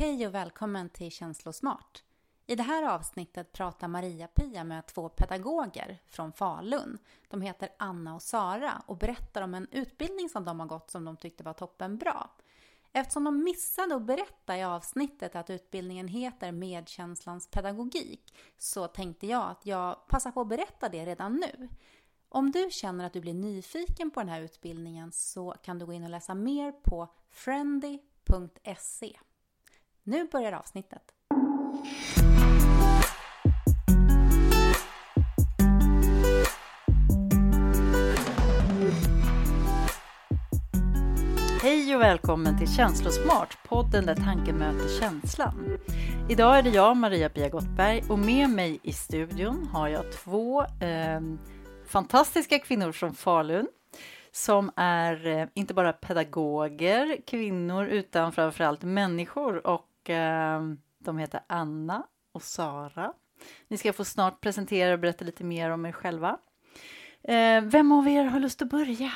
Hej och välkommen till Känslosmart. I det här avsnittet pratar Maria-Pia med två pedagoger från Falun. De heter Anna och Sara och berättar om en utbildning som de har gått som de tyckte var toppenbra. Eftersom de missade att berätta i avsnittet att utbildningen heter Medkänslans pedagogik så tänkte jag att jag passar på att berätta det redan nu. Om du känner att du blir nyfiken på den här utbildningen så kan du gå in och läsa mer på friendly.se. Nu börjar avsnittet. Hej och välkommen till Känslosmart, podden där tanken möter känslan. Idag är det jag, Maria-Pia Gottberg, och med mig i studion har jag två eh, fantastiska kvinnor från Falun som är eh, inte bara pedagoger, kvinnor, utan framförallt människor. Och Ehm, de heter Anna och Sara. Ni ska få snart presentera och berätta lite mer om er själva. Ehm, vem av er har lust att börja?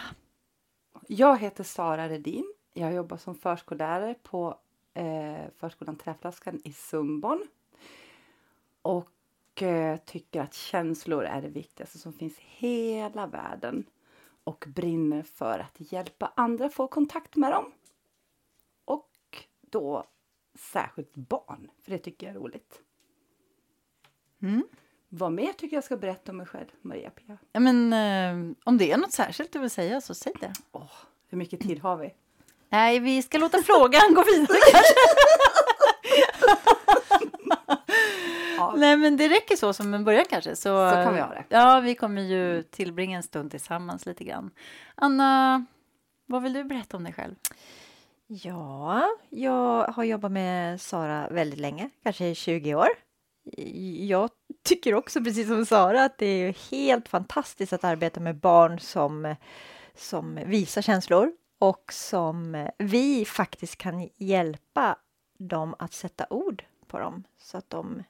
Jag heter Sara Redin. Jag jobbar som förskollärare på eh, förskolan Träflaskan i Sundborn. Och eh, tycker att känslor är det viktigaste som finns i hela världen. Och brinner för att hjälpa andra få kontakt med dem. Och då särskilt barn, för det tycker jag är roligt. Mm. Vad mer tycker jag ska berätta om mig själv, Maria-Pia? Ja, men, eh, om det är något särskilt du vill säga så säg det. Åh, hur mycket tid har vi? Nej, vi ska låta frågan gå vidare kanske. Ja. Nej, men det räcker så som en början kanske. Så, Så kan vi ha det. Ja, vi kommer ju tillbringa en stund tillsammans lite grann. Anna, vad vill du berätta om dig själv? Ja, jag har jobbat med Sara väldigt länge, kanske i 20 år. Jag tycker också, precis som Sara, att det är helt fantastiskt att arbeta med barn som, som visar känslor och som vi faktiskt kan hjälpa dem att sätta ord på dem så att de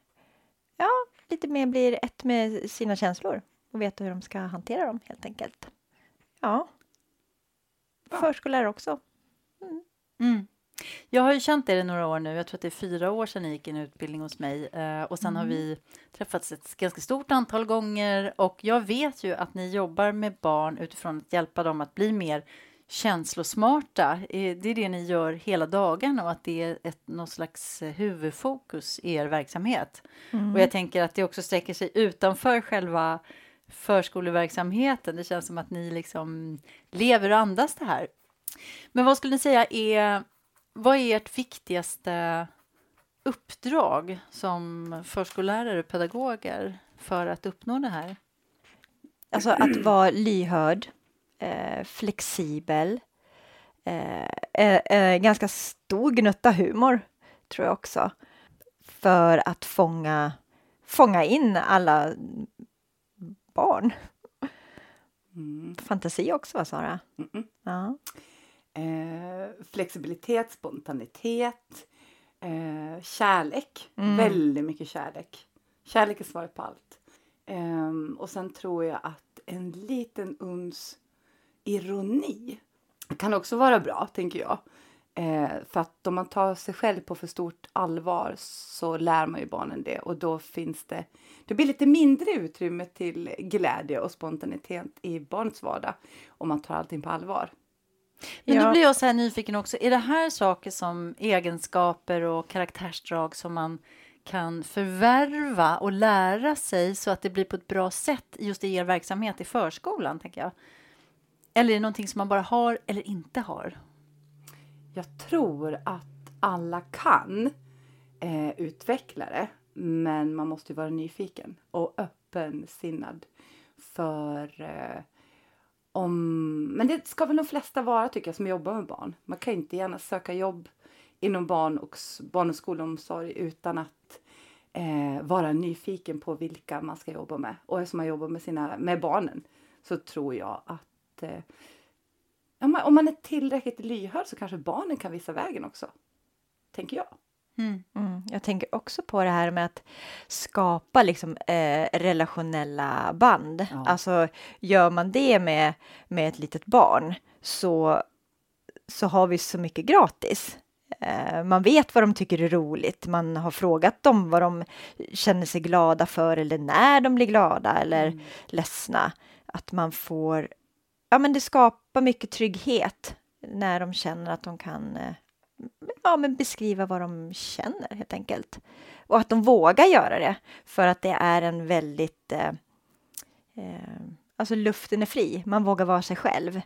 ja, lite mer blir ett med sina känslor och vet hur de ska hantera dem helt enkelt. Ja. Ja. Förskollärare också. Mm. Jag har ju känt er i några år nu. Jag tror att det är fyra år sedan ni gick en utbildning hos mig. Eh, och sen har vi träffats ett ganska stort antal gånger. Och jag vet ju att ni jobbar med barn utifrån att hjälpa dem att bli mer känslosmarta. Eh, Det är det ni gör hela dagen och att det är ett, någon slags huvudfokus i er verksamhet. Och jag tänker att det också sträcker sig utanför själva förskoleverksamheten. Det känns som att ni liksom lever och andas det här. Men vad skulle ni säga är, vad är ert viktigaste uppdrag som förskollärare och pedagoger för att uppnå det här? Alltså att vara lyhörd, eh, flexibel, eh, eh, eh, ganska stor gnutta humor tror jag också. För att fånga, fånga in alla barn. Mm. Fantasi också, va, Sara? Mm-mm. Ja. Eh, flexibilitet, spontanitet, eh, kärlek. Mm. Väldigt mycket kärlek. Kärlek är svaret på allt. Ehm, och sen tror jag att en liten uns ironi kan också vara bra, tänker jag. Eh, för att om man tar sig själv på för stort allvar så lär man ju barnen det och då finns det, det blir lite mindre utrymme till glädje och spontanitet i barnets vardag om man tar allting på allvar. Men då Ja. blir jag så här nyfiken också. Är det här saker som egenskaper och karaktärsdrag som man kan förvärva och lära sig så att det blir på ett bra sätt just i er verksamhet i förskolan, tänker jag? Eller är det någonting som man bara har eller inte har? Jag tror att alla kan eh, utveckla det, men man måste ju vara nyfiken och öppensinnad för eh, om... Men det ska väl de flesta vara tycker jag som jobbar med barn. Man kan inte gärna söka jobb inom barn och, barn och skolomsorg utan att eh, vara nyfiken på vilka man ska jobba med. Och eftersom man jobbar med, sina, med barnen så tror jag att eh, om man, om man är tillräckligt lyhörd så kanske barnen kan visa vägen också. Tänker jag. Mm. Mm. Jag tänker också på det här med att skapa liksom, eh, relationella band. Ja. Alltså, gör man det med, med ett litet barn så, så har vi så mycket gratis. Eh, man vet vad de tycker är roligt. Man har frågat dem vad de känner sig glada för eller när de blir glada eller mm. ledsna. Att man får... Ja, men det skapar mycket trygghet när de känner att de kan eh, ja, men beskriva vad de känner helt enkelt. Och att de vågar göra det för att det är en väldigt... Eh, eh, alltså luften är fri, man vågar vara sig själv.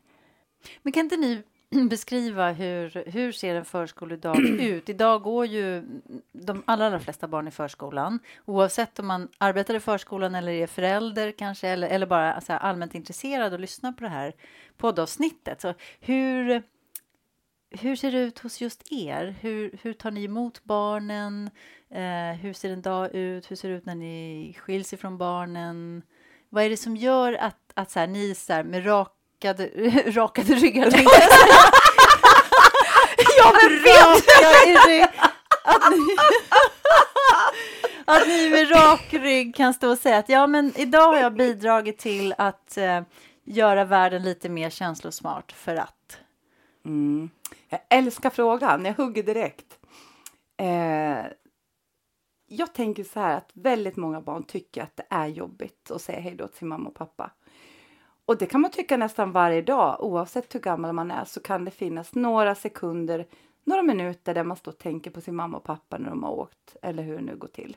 Men kan inte ni beskriva hur, hur ser en förskoledag ut? Idag går ju de allra, allra flesta barn i förskolan oavsett om man arbetar i förskolan eller är förälder kanske eller, eller bara alltså, allmänt intresserad och lyssnar på det här poddavsnittet. Så hur, hur ser det ut hos just er? Hur, hur tar ni emot barnen? Eh, hur ser en dag ut? Hur ser det ut när ni skiljs ifrån barnen? Vad är det som gör att, att så här, ni så här, med rakade, rakade ryggar jag men Raka. Att ni, att ni med rak rygg kan stå och säga att ja, men idag har jag bidragit till att eh, göra världen lite mer känslosmart för att. Mm. Jag älskar frågan, jag hugger direkt. Eh, jag tänker så här att väldigt många barn tycker att det är jobbigt att säga hej då till sin mamma och pappa. Och det kan man tycka nästan varje dag, oavsett hur gammal man är, så kan det finnas några sekunder, några minuter där man står och tänker på sin mamma och pappa när de har åkt, eller hur det nu går till.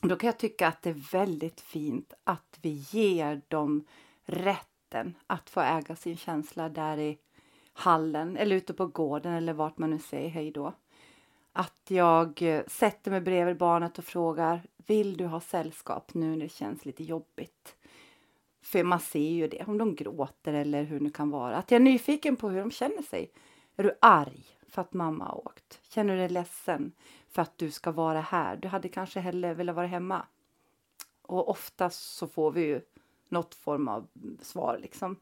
Då kan jag tycka att det är väldigt fint att vi ger dem rätten att få äga sin känsla där i hallen eller ute på gården eller vart man nu säger hej då. Att jag eh, sätter mig bredvid barnet och frågar Vill du ha sällskap nu när det känns lite jobbigt? För man ser ju det, om de gråter eller hur det kan vara. Att jag är nyfiken på hur de känner sig. Är du arg för att mamma har åkt? Känner du dig ledsen för att du ska vara här? Du hade kanske hellre velat vara hemma. Och oftast så får vi ju något form av svar liksom.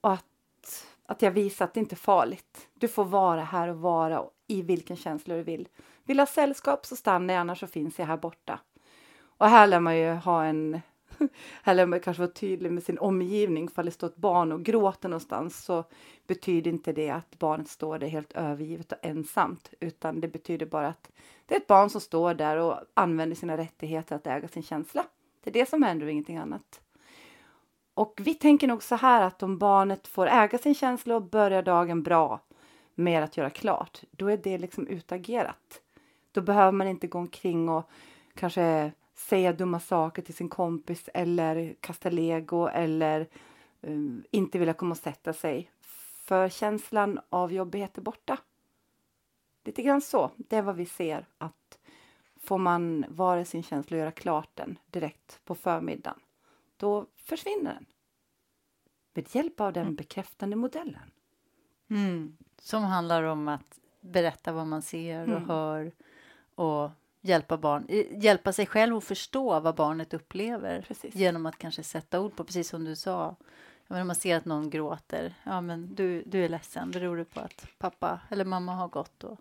Och att att jag visar att det inte är farligt. Du får vara här och vara i vilken känsla du vill. Vill ha sällskap så stanna annars så finns jag här borta. Och här lär man ju ha en här lär man kanske vara tydlig med sin omgivning. Om det står ett barn och gråter någonstans så betyder inte det att barnet står där helt övergivet och ensamt, utan det betyder bara att det är ett barn som står där och använder sina rättigheter att äga sin känsla. Det är det som händer och ingenting annat. Och vi tänker nog så här att om barnet får äga sin känsla och börjar dagen bra med att göra klart, då är det liksom utagerat. Då behöver man inte gå omkring och kanske säga dumma saker till sin kompis eller kasta lego eller um, inte vilja komma och sätta sig. För känslan av jobbighet är borta. Lite grann så. Det är vad vi ser att får man vara sin känsla och göra klart den direkt på förmiddagen då försvinner den. Med hjälp av den mm. bekräftande modellen. Mm. Som handlar om att berätta vad man ser och mm. hör och hjälpa barn, hjälpa sig själv att förstå vad barnet upplever precis. genom att kanske sätta ord på, precis som du sa. Om man ser att någon gråter, ja men du, du är ledsen, beror det på att pappa eller mamma har gått och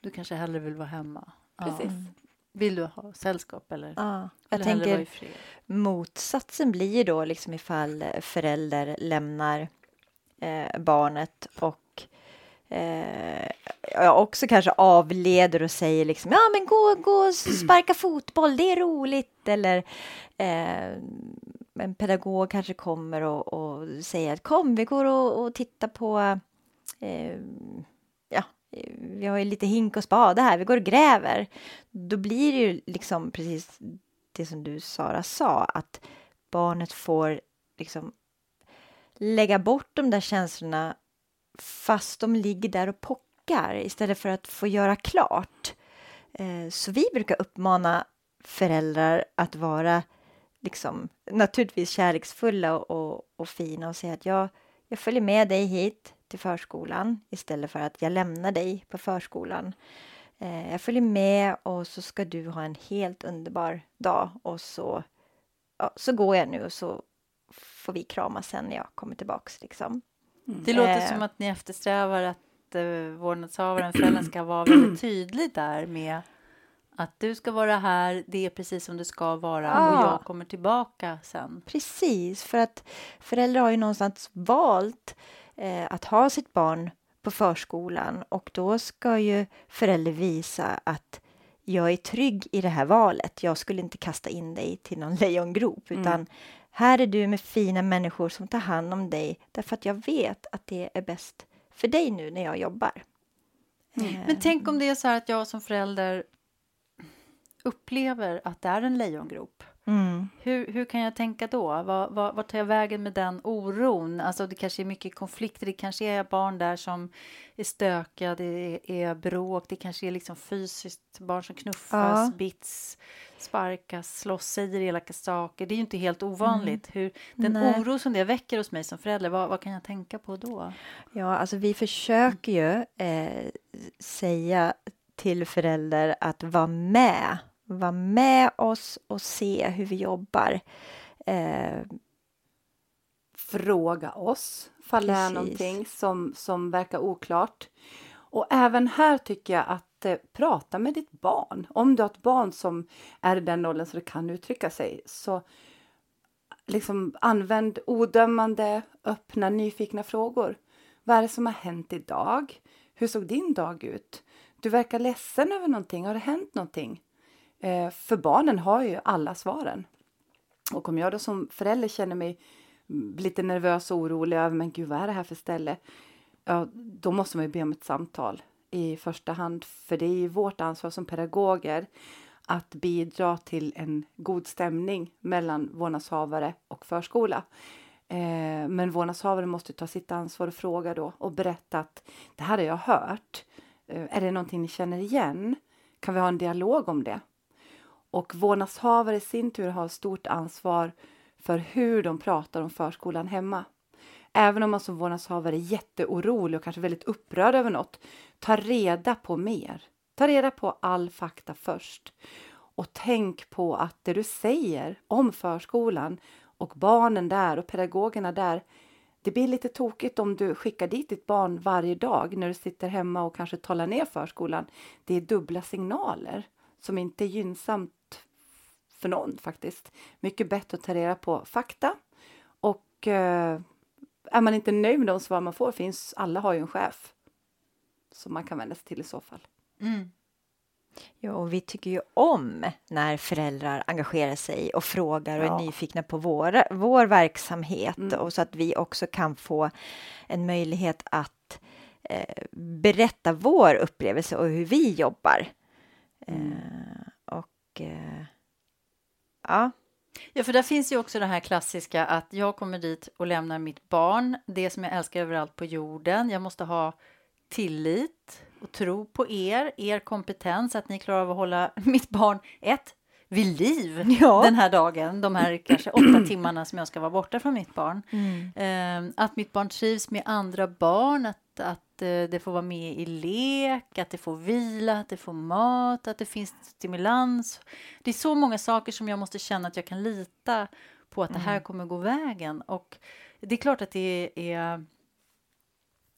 du kanske hellre vill vara hemma. Precis. Ja. Vill du ha sällskap eller? Ja, jag eller tänker motsatsen blir då liksom ifall förälder lämnar eh, barnet och eh, också kanske avleder och säger liksom ja men gå, gå och sparka fotboll, det är roligt eller eh, en pedagog kanske kommer och, och säger att kom vi går och, och tittar på eh, vi har ju lite hink och spade här, vi går och gräver. Då blir det ju liksom precis det som du Sara sa, att barnet får liksom lägga bort de där känslorna fast de ligger där och pockar istället för att få göra klart. Eh, så vi brukar uppmana föräldrar att vara liksom naturligtvis kärleksfulla och, och fina och säga att jag, jag följer med dig hit till förskolan istället för att jag lämnar dig på förskolan. Eh, jag följer med och så ska du ha en helt underbar dag och så, ja, så går jag nu och så får vi kramas sen när jag kommer tillbaks. Liksom. Mm. Det låter eh, som att ni eftersträvar att eh, vårdnadshavaren, föräldern ska vara väldigt tydlig där med att du ska vara här, det är precis som det ska vara ja. och jag kommer tillbaka sen. Precis, för att föräldrar har ju någonstans valt eh, att ha sitt barn på förskolan och då ska ju förälder visa att jag är trygg i det här valet. Jag skulle inte kasta in dig till någon lejongrop utan Mm. här är du med fina människor som tar hand om dig därför att jag vet att det är bäst för dig nu när jag jobbar. Eh, Men tänk om det är så här att jag som förälder upplever att det är en lejongrop. Mm. Hur, hur kan jag tänka då? Vad, vad, vad tar jag vägen med den oron? Alltså det kanske är mycket konflikter, det kanske är barn där som är stökiga, det är, är bråk, det kanske är liksom fysiskt, barn som knuffas, Ja. bits, sparkas, slåss, säger elaka saker. Det är ju inte helt ovanligt. Hur, den Nej. oro som det väcker hos mig som förälder, vad, vad kan jag tänka på då? Ja, alltså vi försöker ju eh, säga till föräldrar att vara med. Vara med oss och se hur vi jobbar. Eh, Fråga oss ifall det är någonting som, som verkar oklart. Och även här tycker jag att eh, prata med ditt barn. Om du har ett barn som är i den åldern så det kan uttrycka sig så liksom använd odömande, öppna, nyfikna frågor. Vad är det som har hänt idag? Hur såg din dag ut? Du verkar ledsen över någonting. Har det hänt någonting? Eh, för barnen har ju alla svaren. Och om jag då som förälder känner mig lite nervös och orolig över men gud vad är det här för ställe? Ja, då måste man ju be om ett samtal i första hand. För det är ju vårt ansvar som pedagoger att bidra till en god stämning mellan vårdnadshavare och förskola. Eh, men vårdnadshavare måste ta sitt ansvar och fråga då och berätta att det här har jag hört. Eh, är det någonting ni känner igen? Kan vi ha en dialog om det? Och vårdnadshavare i sin tur har stort ansvar för hur de pratar om förskolan hemma. Även om man som vårdnadshavare är jätteorolig och kanske väldigt upprörd över något, ta reda på mer. Ta reda på all fakta först. Och tänk på att det du säger om förskolan och barnen där och pedagogerna där, det blir lite tokigt om du skickar dit ditt barn varje dag när du sitter hemma och kanske talar ner förskolan. Det är dubbla signaler som inte är gynnsamt för någon faktiskt. Mycket bättre att ta reda på fakta och eh, är man inte nöjd med de svar man får finns, alla har ju en chef som man kan vända sig till i så fall. ja, och vi tycker ju om när föräldrar engagerar sig och frågar och Ja. är nyfikna på vår, vår verksamhet Mm. och så att vi också kan få en möjlighet att eh, berätta vår upplevelse och hur vi jobbar. Mm. Eh, och eh, ja, Ja, för där finns ju också det här klassiska att jag kommer dit och lämnar mitt barn, det som jag älskar överallt på jorden. Jag måste ha tillit och tro på er, er kompetens, att ni klarar av att hålla mitt barn, ett, vid liv Ja. den här dagen, de här kanske åtta timmarna som jag ska vara borta från mitt barn. Mm. Eh, att mitt barn trivs med andra barn, att, att eh, det får vara med i lek, att det får vila, att det får mat, att det finns stimulans. Det är så många saker som jag måste känna att jag kan lita på att det här kommer gå vägen. Och det är klart att det är...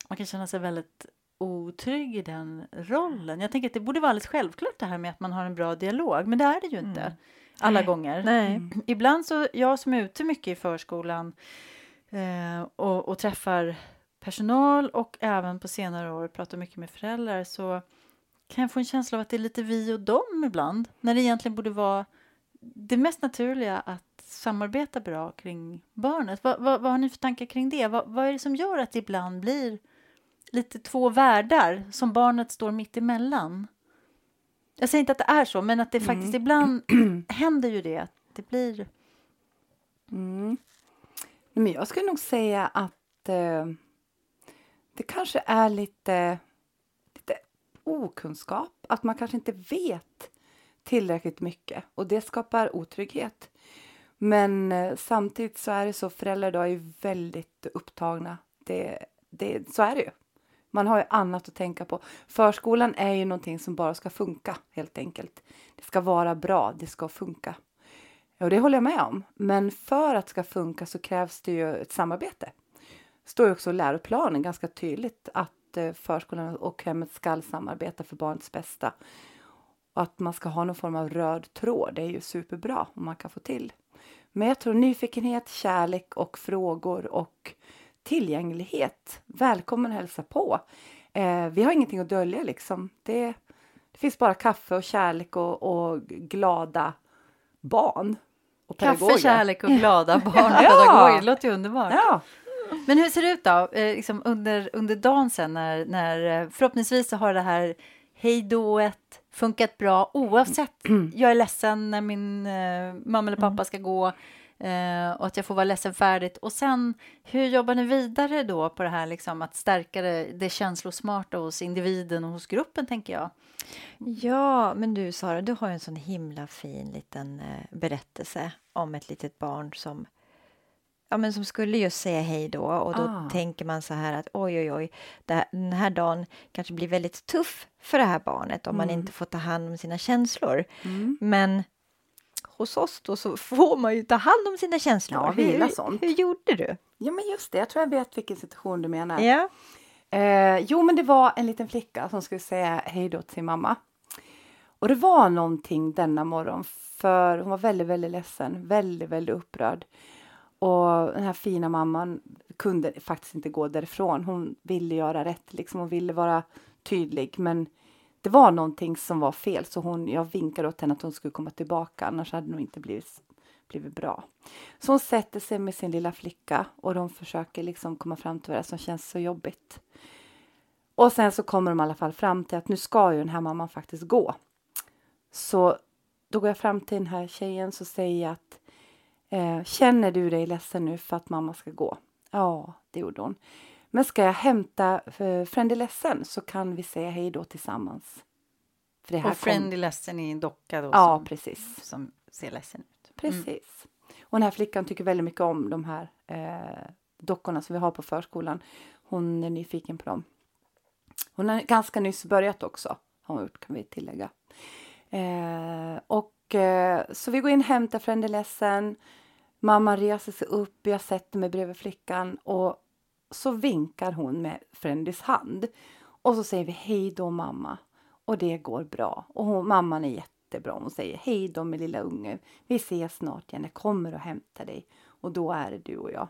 Man kan känna sig väldigt otrygg i den rollen. Jag tänker att det borde vara alldeles självklart det här med att man har en bra dialog, men det är det ju inte alla gånger. nej. Ibland så, jag som är ute mycket i förskolan eh, och, och träffar personal och även på senare år pratar mycket med föräldrar så kan jag få en känsla av att det är lite vi och dem ibland. När det egentligen borde vara det mest naturliga att samarbeta bra kring barnet. Vad, vad, vad har ni för tankar kring det? Vad, vad är det som gör att det ibland blir lite två världar som barnet står mitt emellan? Jag säger inte att det är så, men att det faktiskt ibland händer ju det. Att det blir... Mm. Men jag skulle nog säga att eh, det kanske är lite, lite okunskap. Att man kanske inte vet tillräckligt mycket och det skapar otrygghet. Men eh, samtidigt så är det så föräldrar idag är väldigt upptagna. Det, det, så är det ju. Man har ju annat att tänka på. Förskolan är ju någonting som bara ska funka helt enkelt. Det ska vara bra, det ska funka. Och det håller jag med om. Men för att det ska funka så krävs det ju ett samarbete. Står också i läroplanen ganska tydligt att eh, förskolan och hemmet ska samarbeta för barnets bästa. Och att man ska ha någon form av röd tråd, det är ju superbra om man kan få till. Men jag tror nyfikenhet, kärlek och frågor och tillgänglighet. Välkommen att hälsa på. Eh, vi har ingenting att dölja liksom. Det, det finns bara kaffe och kärlek och, och glada barn. Och pedagoger. Kaffe, kärlek och glada barn och pedagoger. Det låter ju underbart. Ja. Men hur ser det ut då eh, liksom under, under dagen sen när, när eh, förhoppningsvis så har det här hejdået funkat bra oavsett. Jag är ledsen när min eh, mamma eller pappa ska gå eh, och att jag får vara ledsen färdigt. Och sen, hur jobbar ni vidare då på det här liksom att stärka det, det känslosmarta hos individen och hos gruppen tänker jag? Ja, men du Sara, du har ju en sån himla fin liten eh, berättelse om ett litet barn som ja, men som skulle just säga hej då och då Ah. tänker man så här att oj, oj, oj, det den här dagen kanske blir väldigt tuff för det här barnet om man Mm. inte får ta hand om sina känslor. Mm. Men hos oss då så får man ju ta hand om sina känslor. Ja, hur, sånt. hur gjorde du? ja, men just det. Jag tror jag vet vilken situation du menar. Ja. Eh, jo, men det var en liten flicka som skulle säga hej då till sin mamma. Och det var någonting denna morgon, för hon var väldigt, väldigt ledsen, väldigt, väldigt upprörd. Och den här fina mamman kunde faktiskt inte gå därifrån. Hon ville göra rätt, liksom. Hon ville vara tydlig, men det var någonting som var fel, så hon, jag vinkade åt henne att hon skulle komma tillbaka, annars hade det nog inte blivit, blivit bra. Så hon sätter sig med sin lilla flicka och de försöker liksom komma fram till vad det som känns så jobbigt. Och sen så kommer de i alla fall fram till att nu ska ju den här mamman faktiskt gå. Så då går jag fram till den här tjejen så säger jag att eh, känner du dig ledsen nu för att mamma ska gå? Ja, det gjorde hon. Men ska jag hämta eh, Friend är ledsen så kan vi säga hej då tillsammans. För det här Och Friend är ledsen i en docka då Ja, som, precis. som ser ledsen ut. Precis. Och den här flickan tycker väldigt mycket om de här eh, dockorna som vi har på förskolan. Hon är nyfiken på dem. Hon har ganska nyss börjat också, har hon gjort kan vi tillägga. Eh, och Eh, så vi går in och hämtar Friend ledsen. Mamma reser sig upp, jag sätter mig bredvid flickan och så vinkar hon med Frendys hand. Och så säger vi hej då mamma. Och det går bra. Och hon, mamman är jättebra. Hon säger hej då min lilla unge. Vi ses snart igen. Jag kommer och hämtar dig. Och då är det du och jag.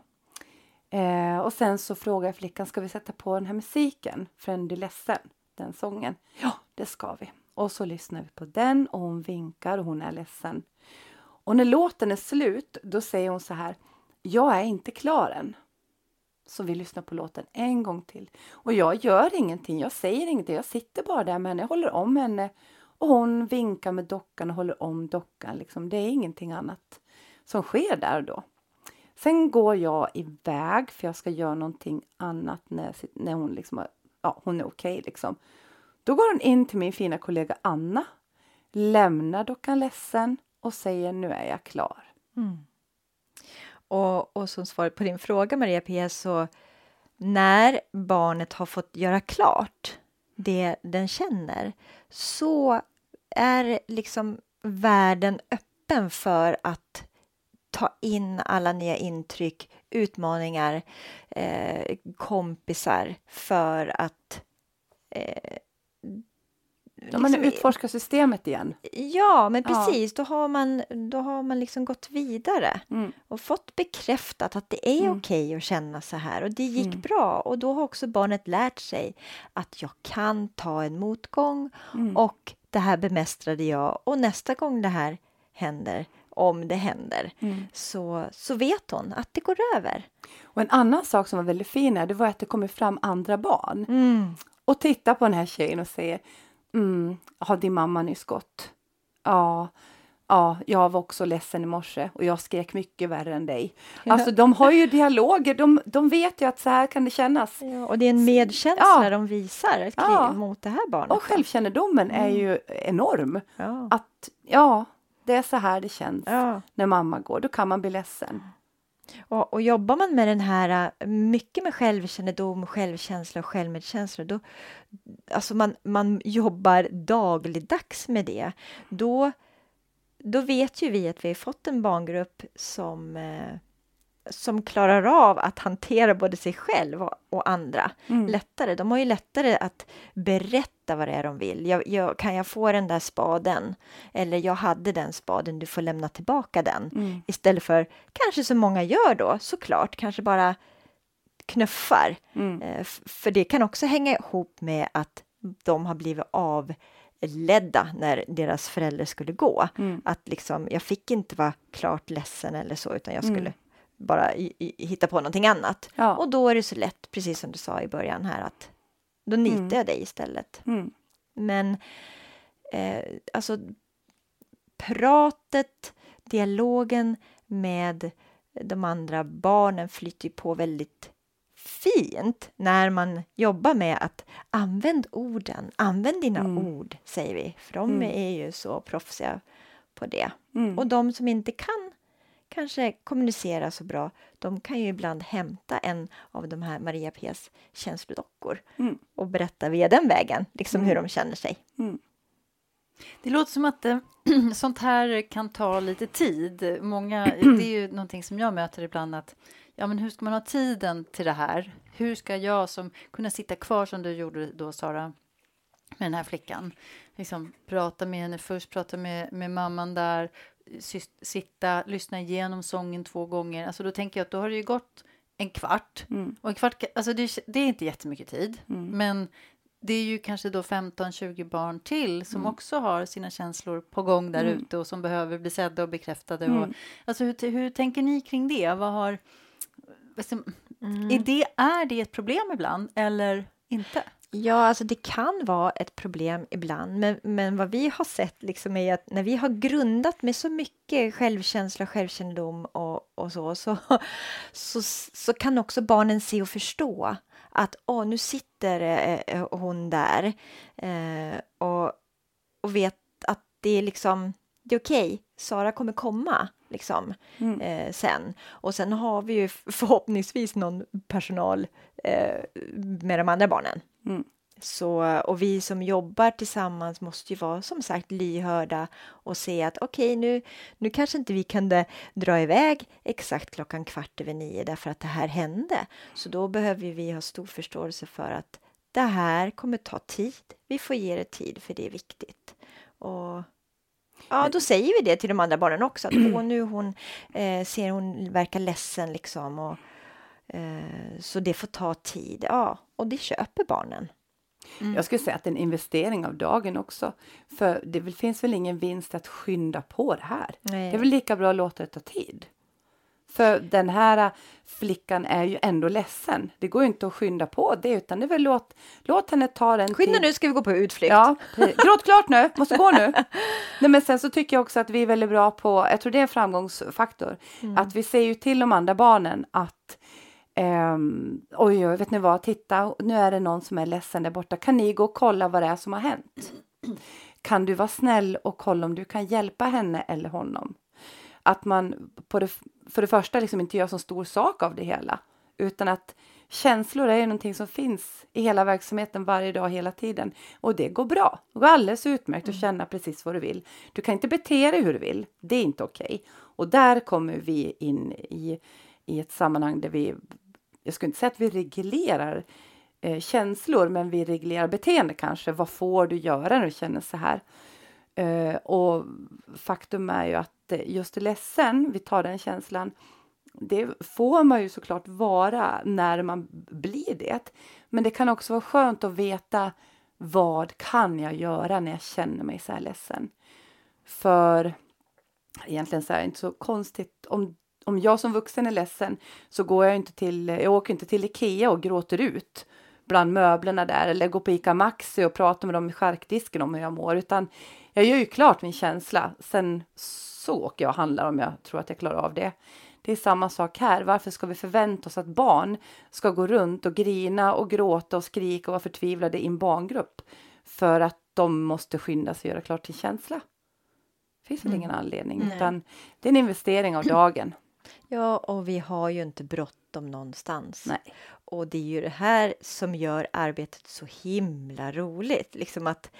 Eh, och sen så frågar jag flickan, ska vi sätta på den här musiken? Frendy ledsen, den sången. Ja, det ska vi. Och så lyssnar vi på den och hon vinkar och hon är ledsen. Och när låten är slut, då säger hon så här. Jag är inte klar än. Så vi lyssnar på låten en gång till. Och jag gör ingenting, jag säger ingenting. Jag sitter bara där med henne, jag håller om henne. Och hon vinkar med dockan och håller om dockan. Liksom. Det är ingenting annat som sker där och då. Sen går jag iväg för jag ska göra någonting annat när, när hon, liksom, ja, hon är okej. liksom. Då går hon in till min fina kollega Anna, lämnar dockan ledsen och säger nu är jag klar. Mm. Och, och som svar på din fråga Maria-Pia... så när barnet har fått göra klart det den känner så är liksom världen öppen för att ta in alla nya intryck, utmaningar, eh, kompisar för att eh, de man liksom- utforskar systemet igen. Ja, men Ja. precis. Då har man, då har man liksom gått vidare Mm. och fått bekräftat att det är Mm. okej att känna så här och det gick Mm. bra och då har också barnet lärt sig att jag kan ta en motgång Mm. och det här bemästrade jag och nästa gång det här händer, om det händer, Mm. så, så vet hon att det går över. Och en annan sak som var väldigt fin här, det var att det kommer fram andra barn Mm. Och tittar på den här tjejen och säger mm, har din mamma nyss gått? Ja, ja, jag var också ledsen i morse och jag skrek mycket värre än dig. Alltså de har ju dialoger, de, de vet ju att så här kan det kännas. Ja, och det är en medkänsla Ja. de visar Ja. mot det här barnet. Och självkännedomen är ju enorm. Ja. Att ja, det är så här det känns när mamma går. Då kan man bli ledsen. Och, och jobbar man med den här, äh, mycket med självkännedom, självkänsla och självmedkänsla, då, alltså man, man jobbar dagligdags med det, då, då vet ju vi att vi har fått en barngrupp som, eh, som klarar av att hantera både sig själv och, och andra Mm. lättare. De har ju lättare att berätta vad det är de vill. Jag, jag, kan jag få den där spaden? Eller jag hade den spaden, du får lämna tillbaka den. Mm. Istället för, kanske som många gör då, såklart, kanske bara knuffar. Mm. Eh, För det kan också hänga ihop med att de har blivit avledda när deras föräldrar skulle gå. Mm. Att liksom, jag fick inte vara klart ledsen eller så, utan jag skulle Mm. Bara i, i, hitta på någonting annat. Ja. Och då är det så lätt, precis som du sa i början här, att då nitar Mm. jag dig istället. Mm. Men eh, alltså pratet, dialogen med de andra barnen flyter ju på väldigt fint när man jobbar med att använd orden, använd dina Mm. ord, säger vi, för de Mm. är ju så proffsiga på det. Mm. Och de som inte kan kanske kommunicera så bra, de kan ju ibland hämta en av de här Maria P's känslodockor Mm. och berätta via den vägen liksom hur de känner sig. Mm. Det låter som att eh, sånt här kan ta lite tid. Många, det är ju någonting som jag möter ibland att ja, men hur ska man ha tiden till det här? Hur ska jag som kunna sitta kvar som du gjorde då Sara med den här flickan? Liksom prata med henne först, prata med, med mamman där, sitta, lyssna igenom sången två gånger. Alltså då tänker jag att då har det ju gått en kvart. Mm. Och en kvart, alltså det, det är inte jättemycket tid, Mm. men det är ju kanske då 15-20 barn till som Mm. också har sina känslor på gång där Mm. ute och som behöver bli sedda och bekräftade. Mm. Och, alltså hur, hur tänker ni kring det? Vad har, alltså, är, det, är det ett problem ibland eller inte? Ja, alltså det kan vara ett problem ibland, men, men vad vi har sett liksom är att när vi har grundat med så mycket självkänsla, självkännedom och, och så, så, så, så kan också barnen se och förstå att åh, nu sitter eh, hon där eh, och, och vet att det är liksom, det är okej, Sara kommer komma liksom Mm. eh, sen. Och sen har vi ju förhoppningsvis någon personal eh, med de andra barnen. Mm. Så, och vi som jobbar tillsammans måste ju vara som sagt lyhörda och se att okej, nu, nu kanske inte vi kunde dra iväg exakt klockan kvart över nio därför att det här hände. Så då behöver vi ha stor förståelse för att det här kommer ta tid. Vi får ge det tid för det är viktigt. Och Ja, då säger vi det till de andra barnen också. Att Åh, nu hon, eh, ser hon verkar ledsen liksom. Och, eh, så det får ta tid. Ja, och det köper barnen. Jag skulle säga att det är en investering av dagen också. För det väl, finns väl ingen vinst att skynda på det här. Nej. Det är väl lika bra att låta det ta tid. För den här flickan är ju ändå ledsen. Det går ju inte att skynda på det utan det är väl låt, låt henne ta den Skynda tid. nu ska vi gå på utflykt. Ja, gråt klart nu, måste gå nu. Nej, men sen så tycker jag också att vi är väldigt bra på, jag tror det är en framgångsfaktor, att vi säger ju till de andra barnen att ehm, oj, oj, vet ni vad, titta, nu är det någon som är ledsen där borta, kan ni gå och kolla vad det är som har hänt? Kan du vara snäll och kolla om du kan hjälpa henne eller honom? Att man på det, för det första liksom inte gör så stor sak av det hela, utan att känslor är ju någonting som finns i hela verksamheten varje dag, hela tiden. Och det går bra. Det går alldeles utmärkt att känna precis vad du vill. Du kan inte bete dig hur du vill. Det är inte okej. Och där kommer vi in i, i ett sammanhang där vi, jag skulle inte säga att vi reglerar eh, känslor, men vi reglerar beteende kanske. Vad får du göra när du känner så här? Eh, och faktum är ju att eh, just ledsen, vi tar den känslan, det får man ju såklart vara när man blir det. Men det kan också vara skönt att veta vad kan jag göra när jag känner mig så här ledsen? För egentligen så är det inte så konstigt om om jag som vuxen är ledsen så går jag inte till, jag åker inte till Ikea och gråter ut bland möblerna där eller går på Ica Maxi och pratar med dem i charkdisken om hur jag mår utan jag gör ju klart min känsla. Sen så åker jag och handlar om jag tror att jag klarar av det. Det är samma sak här. Varför ska vi förvänta oss att barn ska gå runt och grina och gråta och skrika och vara förtvivlade i en barngrupp för att de måste skynda sig och göra klart sin känsla? Det finns väl ingen anledning, Nej. utan det är en investering av dagen. Ja, och vi har ju inte bråttom någonstans. Nej. Och det är ju det här som gör arbetet så himla roligt. Liksom att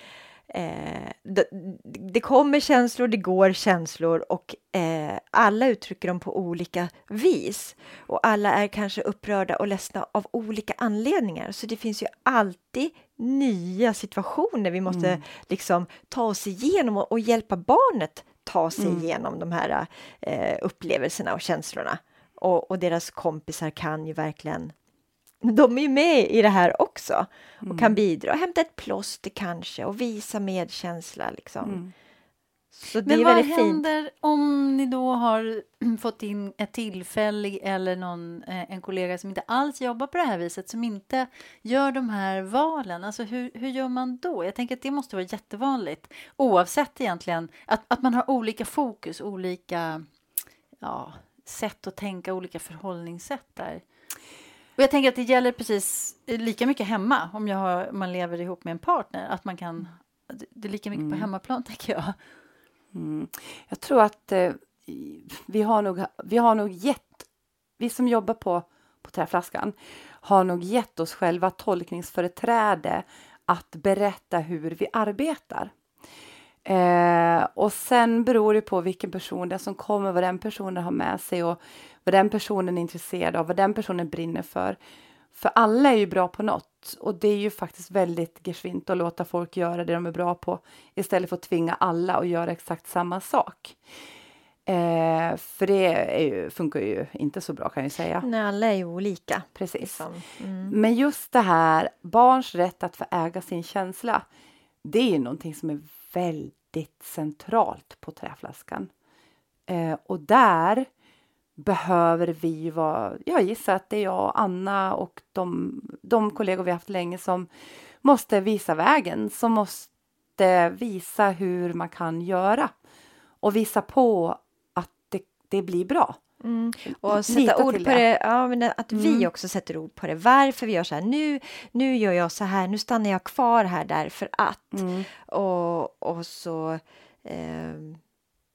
eh, det, det kommer känslor, det går känslor och eh, alla uttrycker dem på olika vis. Och alla är kanske upprörda och ledsna av olika anledningar. Så det finns ju alltid nya situationer vi måste Mm. liksom ta oss igenom och, och hjälpa barnet ta sig Mm. igenom de här eh, upplevelserna och känslorna. Och, och deras kompisar kan ju verkligen de är ju med i det här också och Mm. kan bidra. Hämta ett plåster kanske och visa medkänsla. Liksom. Mm. Så det Men är vad väldigt fint. händer om ni har fått in ett tillfällig eller någon, eh, en kollega som inte alls jobbar på det här viset, som inte gör de här valen? Alltså hur, hur gör man då? Jag tänker att det måste vara jättevanligt, oavsett egentligen, att, att man har olika fokus, olika ja, sätt att tänka, olika förhållningssätt där. Och jag tänker att det gäller precis lika mycket hemma, om jag har, man lever ihop med en partner, att man kan det är lika mycket på hemmaplan, tänker jag. Mm. Jag tror att eh, vi har nog, vi har nog gett, vi som jobbar på, på träflaskan har nog gett oss själva tolkningsföreträde att berätta hur vi arbetar. Eh, och sen beror det på vilken person det är som kommer, vad den personen har med sig och vad den personen är intresserad av, vad den personen brinner för. För alla är ju bra på något och det är ju faktiskt väldigt geschwint att låta folk göra det de är bra på istället för att tvinga alla att göra exakt samma sak. Eh, för det ju, funkar ju inte så bra kan jag säga. Nej, alla är ju olika. Precis. Liksom. Mm. Men just det här, barns rätt att få äga sin känsla, det är ju någonting som är väldigt centralt på träflaskan. Eh, och där behöver vi vara, jag gissar att det är jag och Anna och de, de kollegor vi haft länge som måste visa vägen, som måste visa hur man kan göra och visa på det, blir bra. Mm. Och Lita sätta ord till på det. det. Ja, men att vi Mm. också sätter ord på det. Varför vi gör så här. Nu, nu gör jag så här. Nu stannar jag kvar här därför att. Mm. Och, och så ehm,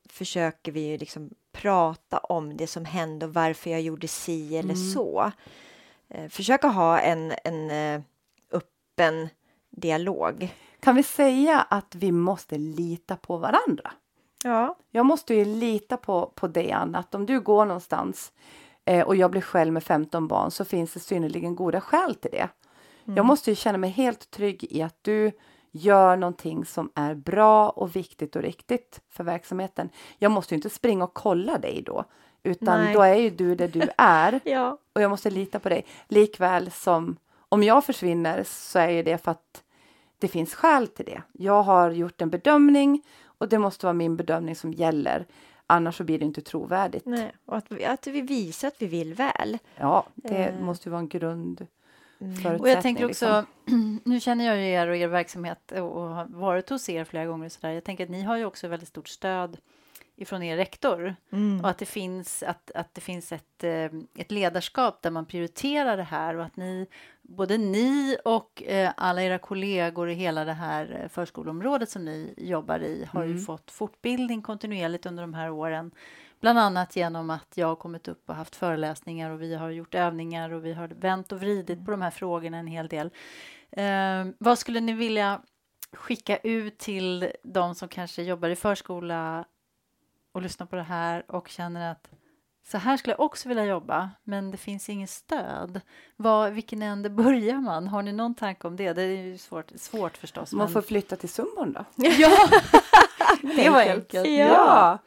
försöker vi liksom prata om det som hände och varför jag gjorde si eller Mm. så. Eh, försöka ha en, en eh, öppen dialog. Kan vi säga att vi måste lita på varandra? Ja. Jag måste ju lita på, på dig, Anna, att om du går någonstans eh, och jag blir själv med 15 barn så finns det synnerligen goda skäl till det. Jag måste ju känna mig helt trygg i att du gör någonting som är bra och viktigt och riktigt för verksamheten. Jag måste ju inte springa och kolla dig då, utan Nej. då är ju du där du är Ja. och jag måste lita på dig. Likväl som om jag försvinner så är ju det för att det finns skäl till det. Jag har gjort en bedömning och det måste vara min bedömning som gäller. Annars så blir det inte trovärdigt. Nej. Och att, vi- att vi visar att vi vill väl. Ja, det Eh. måste ju vara en grund. Och jag tänker också, liksom. nu känner jag ju er och er verksamhet och har varit hos er flera gånger och så där. Jag tänker att ni har ju också väldigt stort stöd ifrån er rektor Mm. och att det finns, att, att det finns ett, eh, ett ledarskap där man prioriterar det här och att ni, både ni och eh, alla era kollegor i hela det här eh, förskoleområdet som ni jobbar i har ju Mm. fått fortbildning kontinuerligt under de här åren. Bland annat genom att jag har kommit upp och haft föreläsningar och vi har gjort övningar och vi har vänt och vridit på de här frågorna en hel del. Eh, vad skulle ni vilja skicka ut till de som kanske jobbar i förskola och lyssnar på det här och känner att så här skulle jag också vilja jobba, men det finns inget stöd. Var, vilken ände börjar man? Har ni någon tanke om det? Det är ju svårt, svårt förstås. Man men- får flytta till Sumbon då. Ja, det var enkelt. Ja. Ja.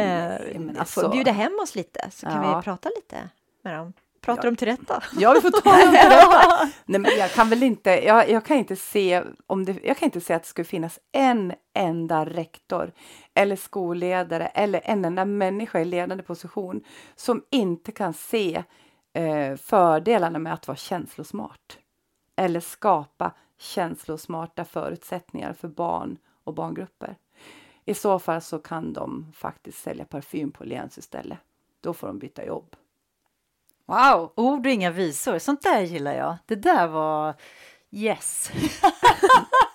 Eh, Nej, men man det är får så. bjuda hem oss lite så kan Ja. vi prata lite med dem. Prata Ja. dem till rätta. Ja, vi får ta dem till rätta. Nej, men jag kan väl inte, jag, jag kan inte se om det, jag kan inte se att det skulle finnas en enda rektor eller skolledare eller en enda människa i ledande position som inte kan se eh, fördelarna med att vara känslosmart eller skapa känslosmarta förutsättningar för barn och barngrupper. I så fall så kan de faktiskt sälja parfym på Lens istället. Då får de byta jobb. Wow, ord och inga visor. Sånt där gillar jag. Det där var yes.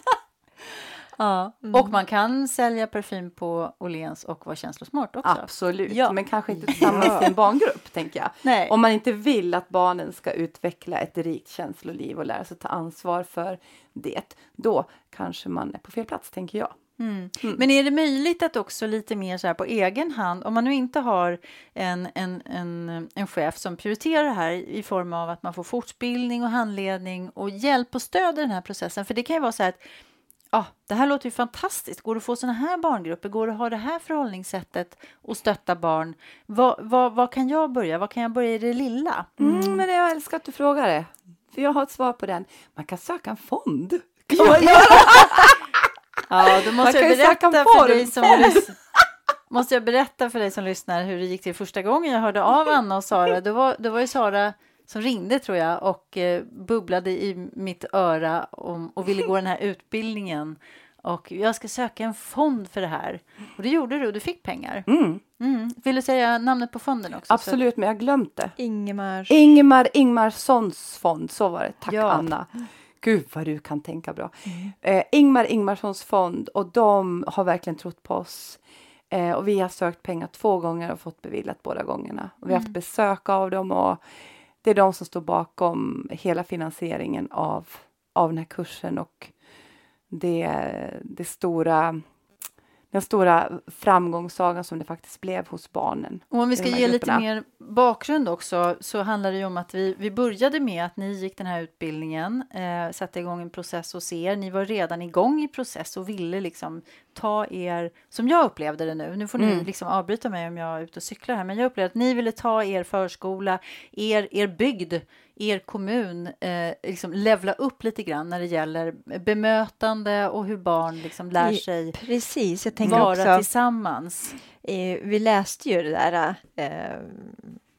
ja. Och man kan sälja parfym på Åhléns och vara känslosmart också. Absolut, Ja. men kanske inte tillsammans i en barngrupp, tänker jag. Nej. Om man inte vill att barnen ska utveckla ett rikt känsloliv och lära sig ta ansvar för det, då kanske man är på fel plats, tänker jag. Mm. Men är det möjligt att också lite mer så här på egen hand, om man nu inte har en, en, en, en chef som prioriterar det här i form av att man får fortbildning och handledning och hjälp och stöd i den här processen, för det kan ju vara så här att Ja, det här låter ju fantastiskt. Går det att få såna här barngrupper? Går det att ha det här förhållningssättet och stötta barn? Vad, vad, vad kan jag börja? Vad kan jag börja i det lilla? Mm, men jag älskar att du frågar det. jag har ett svar på den. Man kan söka en fond. Kan Ja. göra? Ja, då måste jag berätta för dig som lys- måste jag berätta för dig som lyssnar hur det gick till första gången jag hörde av Anna och Sara. Då var, då var ju Sara som ringde tror jag och eh, bubblade i mitt öra om, och ville gå den här utbildningen. Och jag ska söka en fond för det här. Och det gjorde du du fick pengar. Mm, Mm. Vill du säga namnet på fonden också? absolut, men jag har glömt det. Ingemar. Ingemar Ingmarssons fond, så var det. Tack Ja. Anna. Gud vad du kan tänka bra. Eh, Ingmar Ingmarssons fond och de har verkligen trott på oss. Eh, och vi har sökt pengar två gånger och fått beviljat båda gångerna. Och vi har haft besök av dem och det är de som står bakom hela finansieringen av, av den här kursen och det, det stora den stora framgångssagan som det faktiskt blev hos barnen. Och om vi ska ge lite grupperna. mer bakgrund också så handlar det ju om att vi, vi började med att ni gick den här utbildningen, eh, satte igång en process hos er. Ni var redan igång i process och ville liksom ta er, som jag upplevde det nu, nu får ni Mm. liksom avbryta mig om jag är ute och cyklar här, men jag upplevde att ni ville ta er förskola, er, er bygd, er kommun, eh, liksom levla upp lite grann när det gäller bemötande och hur barn liksom lär sig Precis, jag tänker vara också. tillsammans. Eh, vi läste ju det där eh,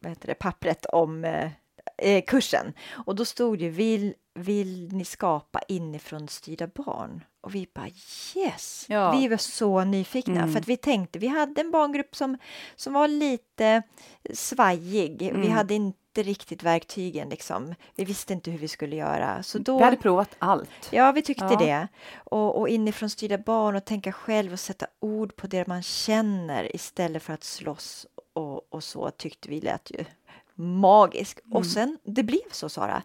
vad heter det, pappret om eh, eh, kursen och då stod det vill, vill ni skapa inifrån styrda barn? Och vi bara yes! Ja. Vi var så nyfikna Mm. för att vi tänkte, vi hade en barngrupp som, som var lite svajig. Vi Mm. hade inte riktigt verktygen liksom. Vi visste inte hur vi skulle göra. Så då, Vi hade provat allt. Ja, vi tyckte Ja. det. Och, och inifrån styrda barn och tänka själv och sätta ord på det man känner istället för att slåss och, och så tyckte vi lät ju magisk. Och sen, det blev så Sara.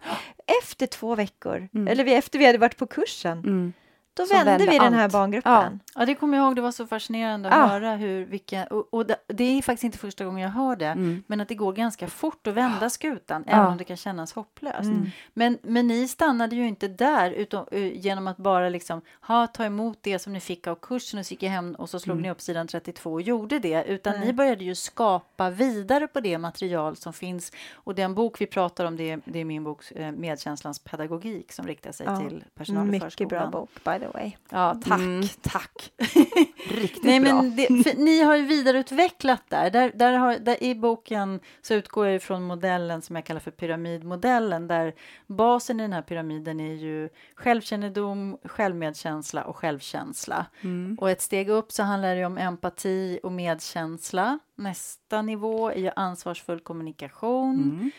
Efter två veckor, Mm. eller efter vi hade varit på kursen, Mm. Då vände, vände vi den här allt. barngruppen. Ja, det kommer jag ihåg. Det var så fascinerande att Ja. höra hur vilka... Och, och det, är faktiskt inte första gången jag hör det, Mm. men att det går ganska fort att vända skutan, Ja. även om det kan kännas hopplöst. Mm. Men, men ni stannade ju inte där utan, eh, genom att bara liksom, ha, ta emot det som ni fick av kursen och så gick jag hem och så slog Mm. ni upp sidan 32 och gjorde det, utan ni började ju skapa vidare på det material som finns. Och den bok vi pratar om, det är, det är min bok eh, Medkänslans pedagogik som riktar sig Ja, till personal i Mycket bra förskolan. bok by the way. Ja, tack, Mm. tack. Riktigt Nej, bra. men det, ni har ju vidareutvecklat där. Där, där, har, där. I boken så utgår jag från modellen som jag kallar för pyramidmodellen där basen i den här pyramiden är ju självkännedom, självmedkänsla och självkänsla. Mm. Och ett steg upp så handlar det om empati och medkänsla. Nästa nivå är ju ansvarsfull kommunikation, Mm.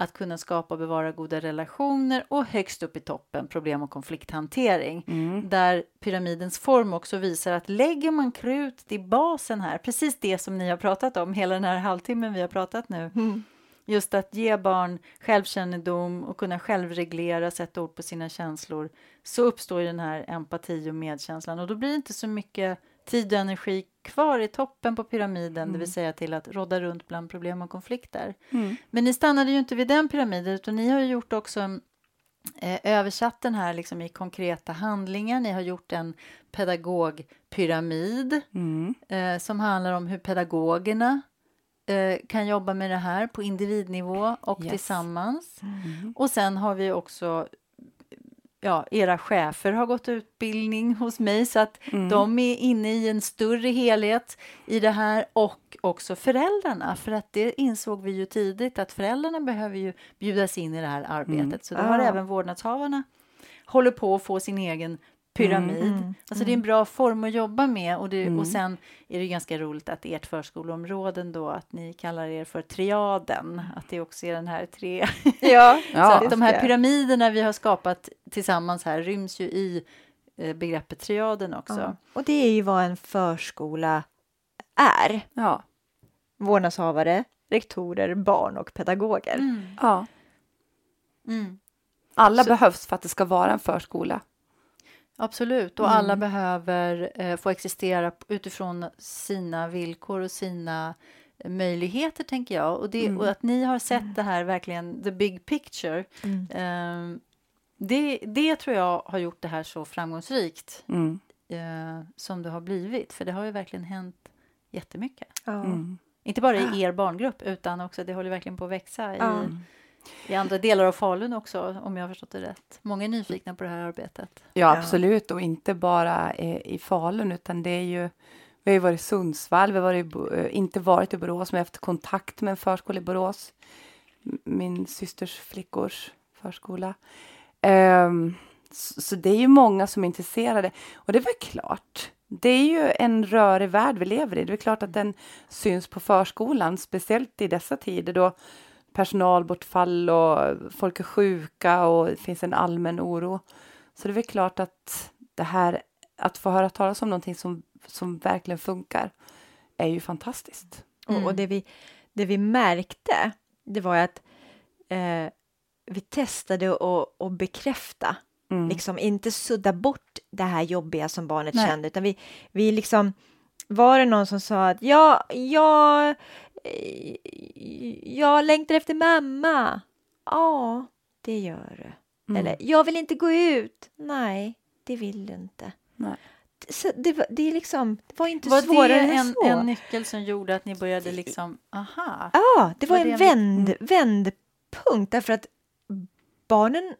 Att kunna skapa och bevara goda relationer och högst upp i toppen problem och konflikthantering. Mm. där pyramidens form också visar att lägger man krut till basen här, precis det som ni har pratat om hela den här halvtimmen vi har pratat nu, just att ge barn självkännedom och kunna självreglera, sätta ord på sina känslor, så uppstår ju den här empati och medkänslan. Och då blir det inte så mycket tid och energi kvar i toppen på pyramiden, det vill säga till att rodda runt bland problem och konflikter. Mm. Men ni stannade ju inte vid den pyramiden utan ni har gjort också en eh, översatt den här liksom i konkreta handlingar. Ni har gjort en pedagogpyramid Mm. eh, som handlar om hur pedagogerna eh, kan jobba med det här på individnivå och Yes. tillsammans. Mm. Och sen har vi också Ja, era chefer har gått utbildning hos mig så att Mm. de är inne i en större helhet i det här och också föräldrarna för att det insåg vi ju tidigt att föräldrarna behöver ju bjudas in i det här arbetet Mm. så då har Ja. även vårdnadshavarna håller på att få sin egen pyramid. Mm. Alltså det är en bra form att jobba med och, det, Mm. och sen är det ganska roligt att ert förskoleområden då att ni kallar er för triaden, att det också är den här tre Ja, så Ja. att de här pyramiderna vi har skapat tillsammans här ryms ju i eh, begreppet triaden också. Ja. Och det är ju vad en förskola är. Ja. Vårdnadshavare, rektorer, barn och pedagoger. Mm. ja. Mm. Alla Så- behövs för att det ska vara en förskola. Absolut, och Mm. alla behöver eh, få existera utifrån sina villkor och sina eh, möjligheter, tänker jag. Och, det, Mm. och att ni har sett det här verkligen, the big picture, Mm. eh, det, det tror jag har gjort det här så framgångsrikt Mm. eh, som det har blivit. För det har ju verkligen hänt jättemycket. Ja. Mm. Inte bara i er barngrupp, utan också det håller verkligen på att växa i, Ja. I andra delar av Falun också, om jag har förstått det rätt. Många är nyfikna på det här arbetet. Ja, absolut. Och inte bara i Falun, utan det är ju... Vi har ju varit i Sundsvall, vi har varit eh, inte varit i Borås, men vi har haft kontakt med en förskola i Borås. Min systers flickors förskola. Ehm, så, så det är ju många som är intresserade. Och det är väl klart. Det är ju en rörig värld vi lever i. Det är klart att den syns på förskolan, speciellt i dessa tider då personalbortfall och folk är sjuka och det finns en allmän oro. Så det är väl klart att det här, att få höra talas om någonting som, som verkligen funkar är ju fantastiskt. Och, och det, vi, det vi märkte, det var att eh, vi testade att att bekräfta, Mm. liksom inte sudda bort det här jobbiga som barnet Nej. kände, utan vi, vi liksom var det någon som sa att ja, jag, jag längtar efter mamma. Ja, det gör du. Mm. Eller jag vill inte gå ut. Nej, det vill du inte. Nej. Så det, var, det, liksom, det var inte Var svårare det än en, så. en nyckel som gjorde att ni började liksom, aha, Ja, det var, Var det en en- vänd, vändpunkt därför att barnen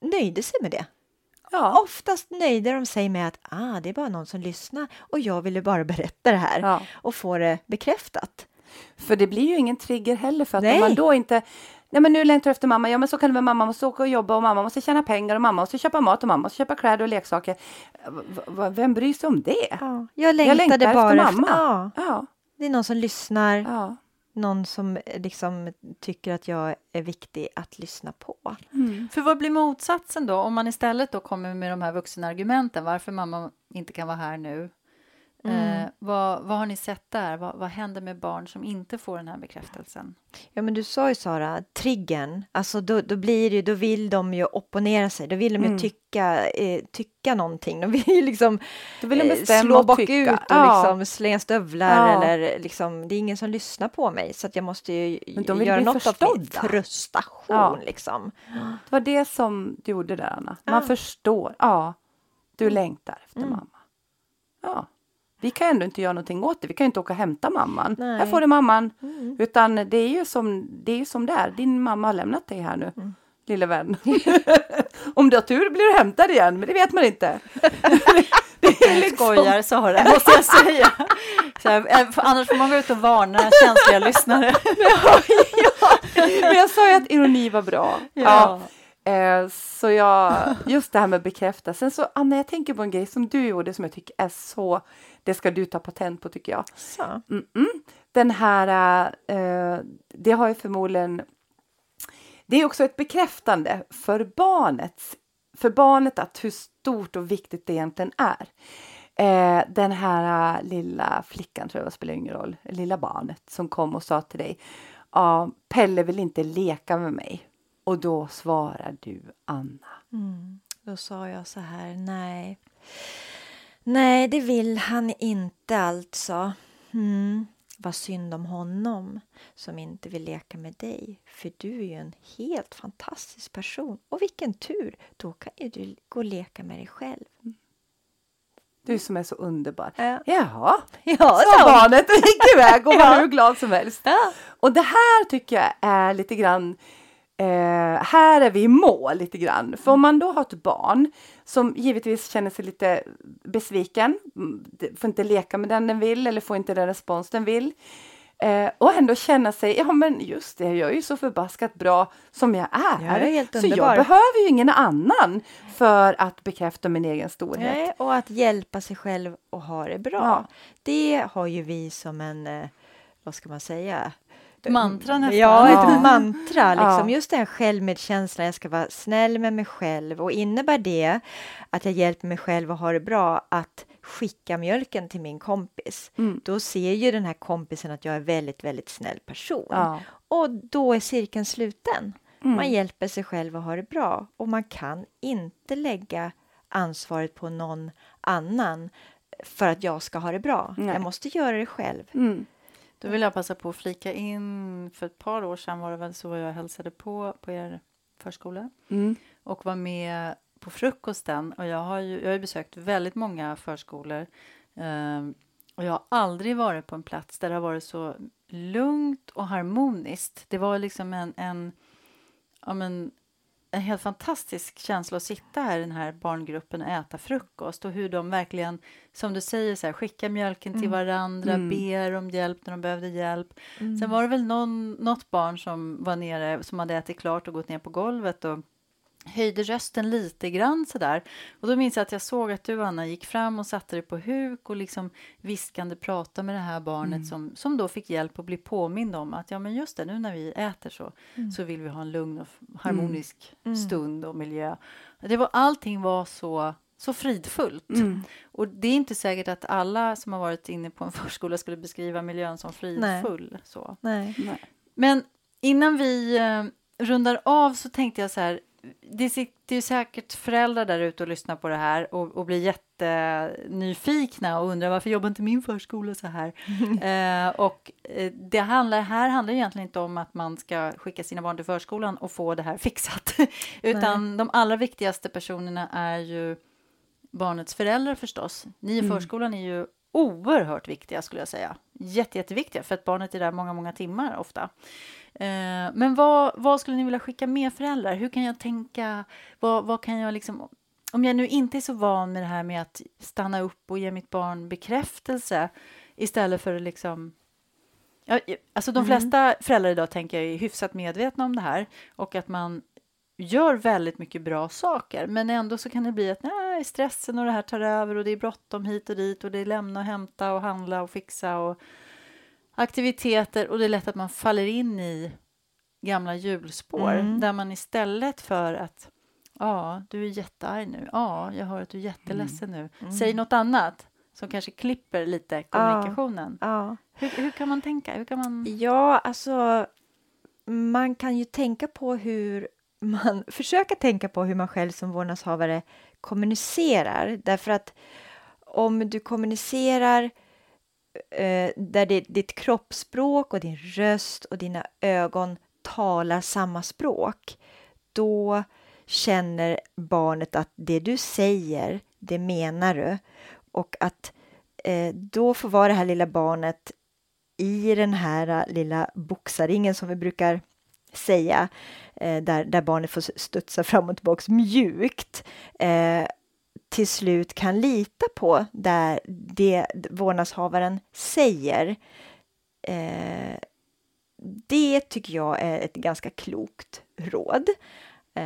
nöjde sig med det. Ja. Oftast nöjde de sig med att ah, det är bara någon som lyssnar och jag ville bara berätta det här ja. och få det bekräftat. För det blir ju ingen trigger heller för att Nej. om man då inte Nej men nu längtar jag efter mamma, ja men så kan det vara mamma måste åka och jobba och mamma måste tjäna pengar och mamma måste köpa mat och mamma måste köpa kläder och leksaker. V- vem bryr sig om det? Ja, jag längtade längtar efter bara mamma. ja, Ja, det är någon som lyssnar, ja. någon som eh, liksom tycker att jag är viktig att lyssna på. Mm. För vad blir motsatsen då? Om man istället då kommer med de här vuxenargumenten, varför mamma inte kan vara här nu. Eh, vad, vad har ni sett där? Vad, vad händer med barn som inte får den här bekräftelsen? Ja, men du sa ju Sara, triggern, alltså då, då blir det ju, då vill de ju opponera sig, då vill de ju Mm. tycka, eh, tycka någonting, de vill ju liksom Då vill de eh, bestämma slå och bakut tycka. och Ja. liksom slänga stövlar Ja. eller liksom, det är ingen som lyssnar på mig så att jag måste ju göra något av min förstådda. frustration Ja. liksom. Det var det som du gjorde där Anna. Man förstår. Ja, du längtar efter Mm. mamma. Ja. Vi kan ändå inte göra någonting åt det. Vi kan inte åka och hämta mamman. Nej. Här får du mamman. Mm. Utan det är ju som det är. Som det är. Din mamma har lämnat dig här nu, Mm. lille vän. Om du har tur blir du hämtad igen, men det vet man inte. det är liksom- Skojar Sara, måste jag säga. Så här, eh, annars får man gå ut och varna känsliga lyssnare. Men jag sa ju att ironi var bra. Ja. Eh, så jag, just det här med bekräfta. Sen så Anna, jag tänker på en grej som du gjorde som jag tycker är så, det ska du ta patent på tycker jag. Så. Den här, eh, det har ju förmodligen, det är också ett bekräftande för barnet, för barnet att hur stort och viktigt det egentligen är. Eh, den här eh, lilla flickan, tror jag, spelar ingen roll, lilla barnet som kom och sa till dig, ja, Pelle vill inte leka med mig. Och då svarar du Anna. Mm. Då sa jag så här, nej. Nej, det vill han inte alltså. Mm. Vad synd om honom som inte vill leka med dig. För du är ju en helt fantastisk person. Och vilken tur! Då kan ju du gå och leka med dig själv. Du som är så underbar. Ja, Jaha, ja sa hon. barnet och gick iväg och var Ja. hur glad som helst. Ja. Och det här tycker jag är lite grann Eh, här är vi i mål lite grann. För om man då har ett barn som givetvis känner sig lite besviken, mm, får inte leka med den den vill eller får inte den respons den vill. Eh, och ändå känna sig, ja men just det, jag är ju så förbaskat bra som jag är. Jag är så jag behöver ju ingen annan för att bekräfta min egen storhet. Nej, och att hjälpa sig själv och ha det bra. Ja. Det har ju vi som en, eh, vad ska man säga? Mantra nästan. Ja, ett mantra. Liksom. Ja. Just den självmedkänslan, jag ska vara snäll med mig själv. Och innebär det att jag hjälper mig själv att ha det bra att skicka mjölken till min kompis, Mm. då ser ju den här kompisen att jag är väldigt, väldigt snäll person. Ja. Och då är cirkeln sluten. Mm. Man hjälper sig själv att ha det bra och man kan inte lägga ansvaret på någon annan för att jag ska ha det bra. Nej. Jag måste göra det själv. Mm. Då vill jag passa på att flika in, för ett par år sedan var det väl så jag hälsade på på er förskola Mm. och var med på frukosten. Och jag har ju jag har besökt väldigt många förskolor ehm, och jag har aldrig varit på en plats där det har varit så lugnt och harmoniskt. Det var liksom en, en ja, men, en helt fantastisk känsla att sitta här i den här barngruppen och äta frukost och hur de verkligen, som du säger, så här, skickar mjölken till varandra, Mm. ber om hjälp när de behövde hjälp. Mm. Sen var det väl någon, något barn som var nere, som hade ätit klart och gått ner på golvet och höjde rösten lite grann sådär. Och då minns jag att jag såg att du, Anna, gick fram och satte dig på huk och liksom viskande pratade med det här barnet Mm. som, som då fick hjälp att bli påmind om att ja, men just det, nu när vi äter så, Mm. så vill vi ha en lugn och f- harmonisk Mm. stund och miljö. Det var, allting var så, så fridfullt. Mm. Och det är inte säkert att alla som har varit inne på en förskola skulle beskriva miljön som fridfull. Så. Nej. Nej. Men innan vi eh, rundar av så tänkte jag så här. Det sitter ju säkert föräldrar där ute och lyssnar på det här och, och blir jättenyfikna och undrar varför jobbar inte min förskola så här? eh, och eh, det handlar, här handlar egentligen inte om att man ska skicka sina barn till förskolan och få det här fixat, utan de allra viktigaste personerna är ju barnets föräldrar förstås. Ni i Mm. förskolan är ju oerhört viktiga skulle jag säga. Jätte, jätteviktiga för att barnet är där många, många timmar ofta. Eh, men vad, vad skulle ni vilja skicka med föräldrar? Hur kan jag tänka? Vad, vad kan jag liksom... Om jag nu inte är så van med det här med att stanna upp och ge mitt barn bekräftelse istället för att liksom... Ja, alltså de Mm. flesta föräldrar idag tänker jag är hyfsat medvetna om det här och att man gör väldigt mycket bra saker men ändå så kan det bli att nej, stressen och det här tar över och det är bråttom hit och dit och det är lämna och hämta och handla och fixa och aktiviteter och det är lätt att man faller in i gamla hjulspår Mm. där man istället för att ja, du är jättearg nu. Ja, jag hör att du är jätteledsen nu. Mm. Säg något annat som kanske klipper lite kommunikationen. Ja. Hur, hur kan man tänka? Hur kan man... Ja, alltså man kan ju tänka på hur man försöka tänka på hur man själv som vårdnadshavare kommunicerar. Därför att om du kommunicerar Eh, där det, ditt kroppsspråk och din röst och dina ögon talar samma språk, då känner barnet att det du säger, det menar du. Och att eh, då får vara det här lilla barnet i den här eh, lilla boxarringen som vi brukar säga, eh, där, där barnet får studsa fram och tillbaka mjukt, eh, till slut kan lita på där det vårdnadshavaren säger. Eh, det tycker jag är ett ganska klokt råd. Eh,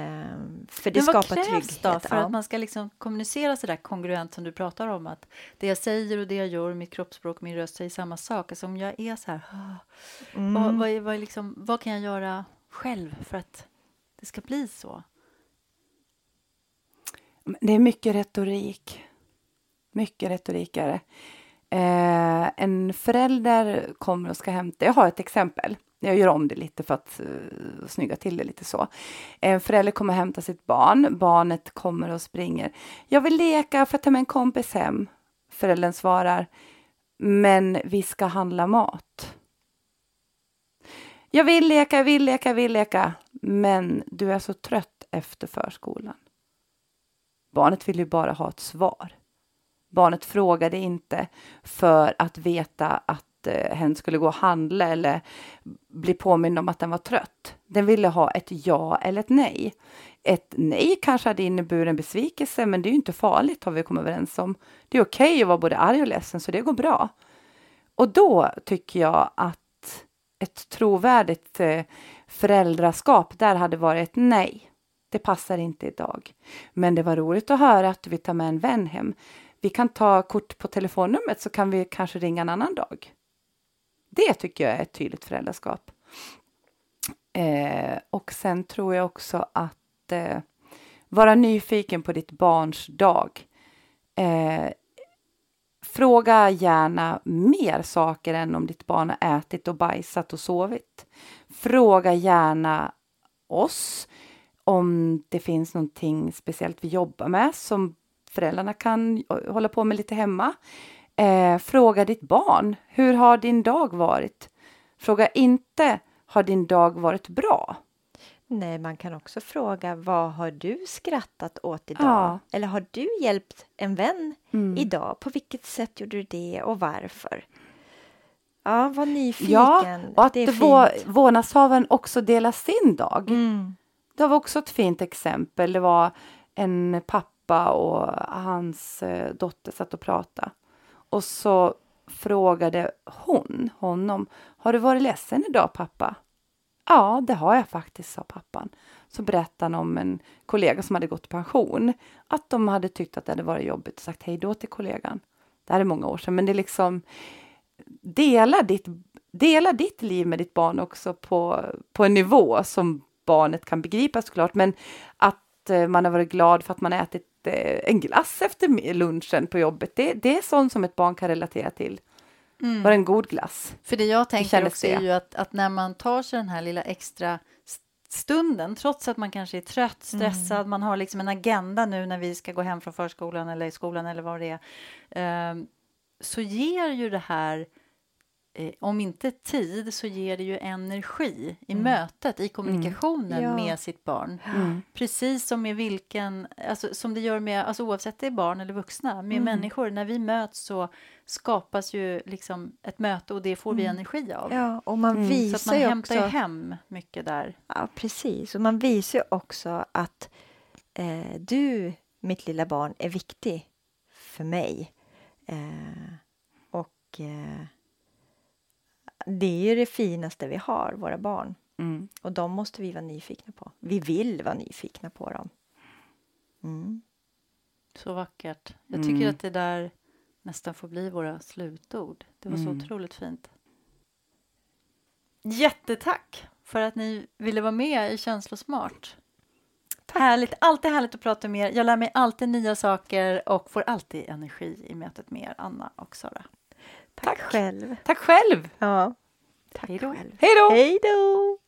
för det Men vad skapar krävs trygghet. då för ja. att man ska liksom kommunicera så där kongruent som du pratar om? Att det jag säger och det jag gör, mitt kroppsspråk min röst säger samma sak. Alltså om jag är så här, "Ah, Mm. vad, vad, vad, liksom, vad kan jag göra själv för att det ska bli så? Det är mycket retorik. Mycket retorik är det. Eh, en förälder kommer och ska hämta, jag har ett exempel. Jag gör om det lite för att uh, snygga till det lite så. En förälder kommer och hämtar sitt barn. Barnet kommer och springer. Jag vill leka för att ta med en kompis hem. Föräldern svarar. Men vi ska handla mat. Jag vill leka, jag vill leka, jag vill leka. Men du är så trött efter förskolan. Barnet vill ju bara ha ett svar. Barnet frågade inte för att veta att eh, hen skulle gå och handla eller bli påmind om att den var trött. Den ville ha ett ja eller ett nej. Ett nej kanske hade inneburit en besvikelse, men det är ju inte farligt har vi kommit överens om. Det är okej att vara både arg och ledsen, så det går bra. Och då tycker jag att ett trovärdigt eh, föräldraskap, där hade varit ett nej. Det passar inte idag. Men det var roligt att höra att du vill ta med en vän hem. Vi kan ta kort på telefonnumret så kan vi kanske ringa en annan dag. Det tycker jag är ett tydligt föräldraskap. Eh, och sen tror jag också att eh, vara nyfiken på ditt barns dag. Eh, fråga gärna mer saker än om ditt barn har ätit och bajsat och sovit. Fråga gärna oss om det finns någonting speciellt vi jobbar med som föräldrarna kan hålla på med lite hemma. Eh, fråga ditt barn, hur har din dag varit? Fråga inte, har din dag varit bra? Nej, man kan också fråga vad har du skrattat åt idag? Ja. Eller har du hjälpt en vän Mm. idag? På vilket sätt gjorde du det och varför? Ja, var nyfiken. Ja, och att det är vå- fint. vårdnadshavaren också delar sin dag. Mm det var också ett fint exempel. Det var en pappa och hans eh, dotter satt och pratade. Och så frågade hon honom, har du varit ledsen idag pappa? Ja, det har jag faktiskt, sa pappan. Så berättade han om en kollega som hade gått i pension. Att de hade tyckt att det hade varit jobbigt och sagt hej då till kollegan. Det här är många år sedan, men det är liksom dela ditt, dela ditt liv med ditt barn också på, på en nivå som barnet kan begripa såklart. Men att eh, man har varit glad för att man ätit eh, en glass efter lunchen på jobbet, det, det är sånt som ett barn kan relatera till. Mm. Var en god glass. För det jag tänker det också är ju att, att när man tar sig den här lilla extra stunden, trots att man kanske är trött, mm. stressad, mm. man har liksom en agenda nu när vi ska gå hem från förskolan eller skolan eller vad det är, eh, så ger ju det här eh, om inte tid så ger det ju energi i mm. mötet, i kommunikationen mm. ja. med sitt barn. Mm. Precis som med vilken, alltså, som det gör med, alltså, oavsett det är barn eller vuxna, med mm. människor. När vi möts så skapas ju liksom ett möte och det får vi energi av. Ja, och man visar så att man hämtar också, hem mycket där. Ja, precis. Och man visar ju också att eh, du, mitt lilla barn, är viktig för mig. Eh, och eh, det är ju det finaste vi har, våra barn. Mm. Och de måste vi vara nyfikna på. Vi vill vara nyfikna på dem. Mm. Så vackert. Jag tycker mm. att det där nästan får bli våra slutord. Det var så mm. otroligt fint. Jättetack för att ni ville vara med i Känslosmart. Tack. Härligt, alltid härligt att prata med er. Jag lär mig alltid nya saker och får alltid energi i mötet med er, Anna och Sara. Tack, själv. Tack själv. Ja. Tack Hejdå. själv. Hej då! Hej då!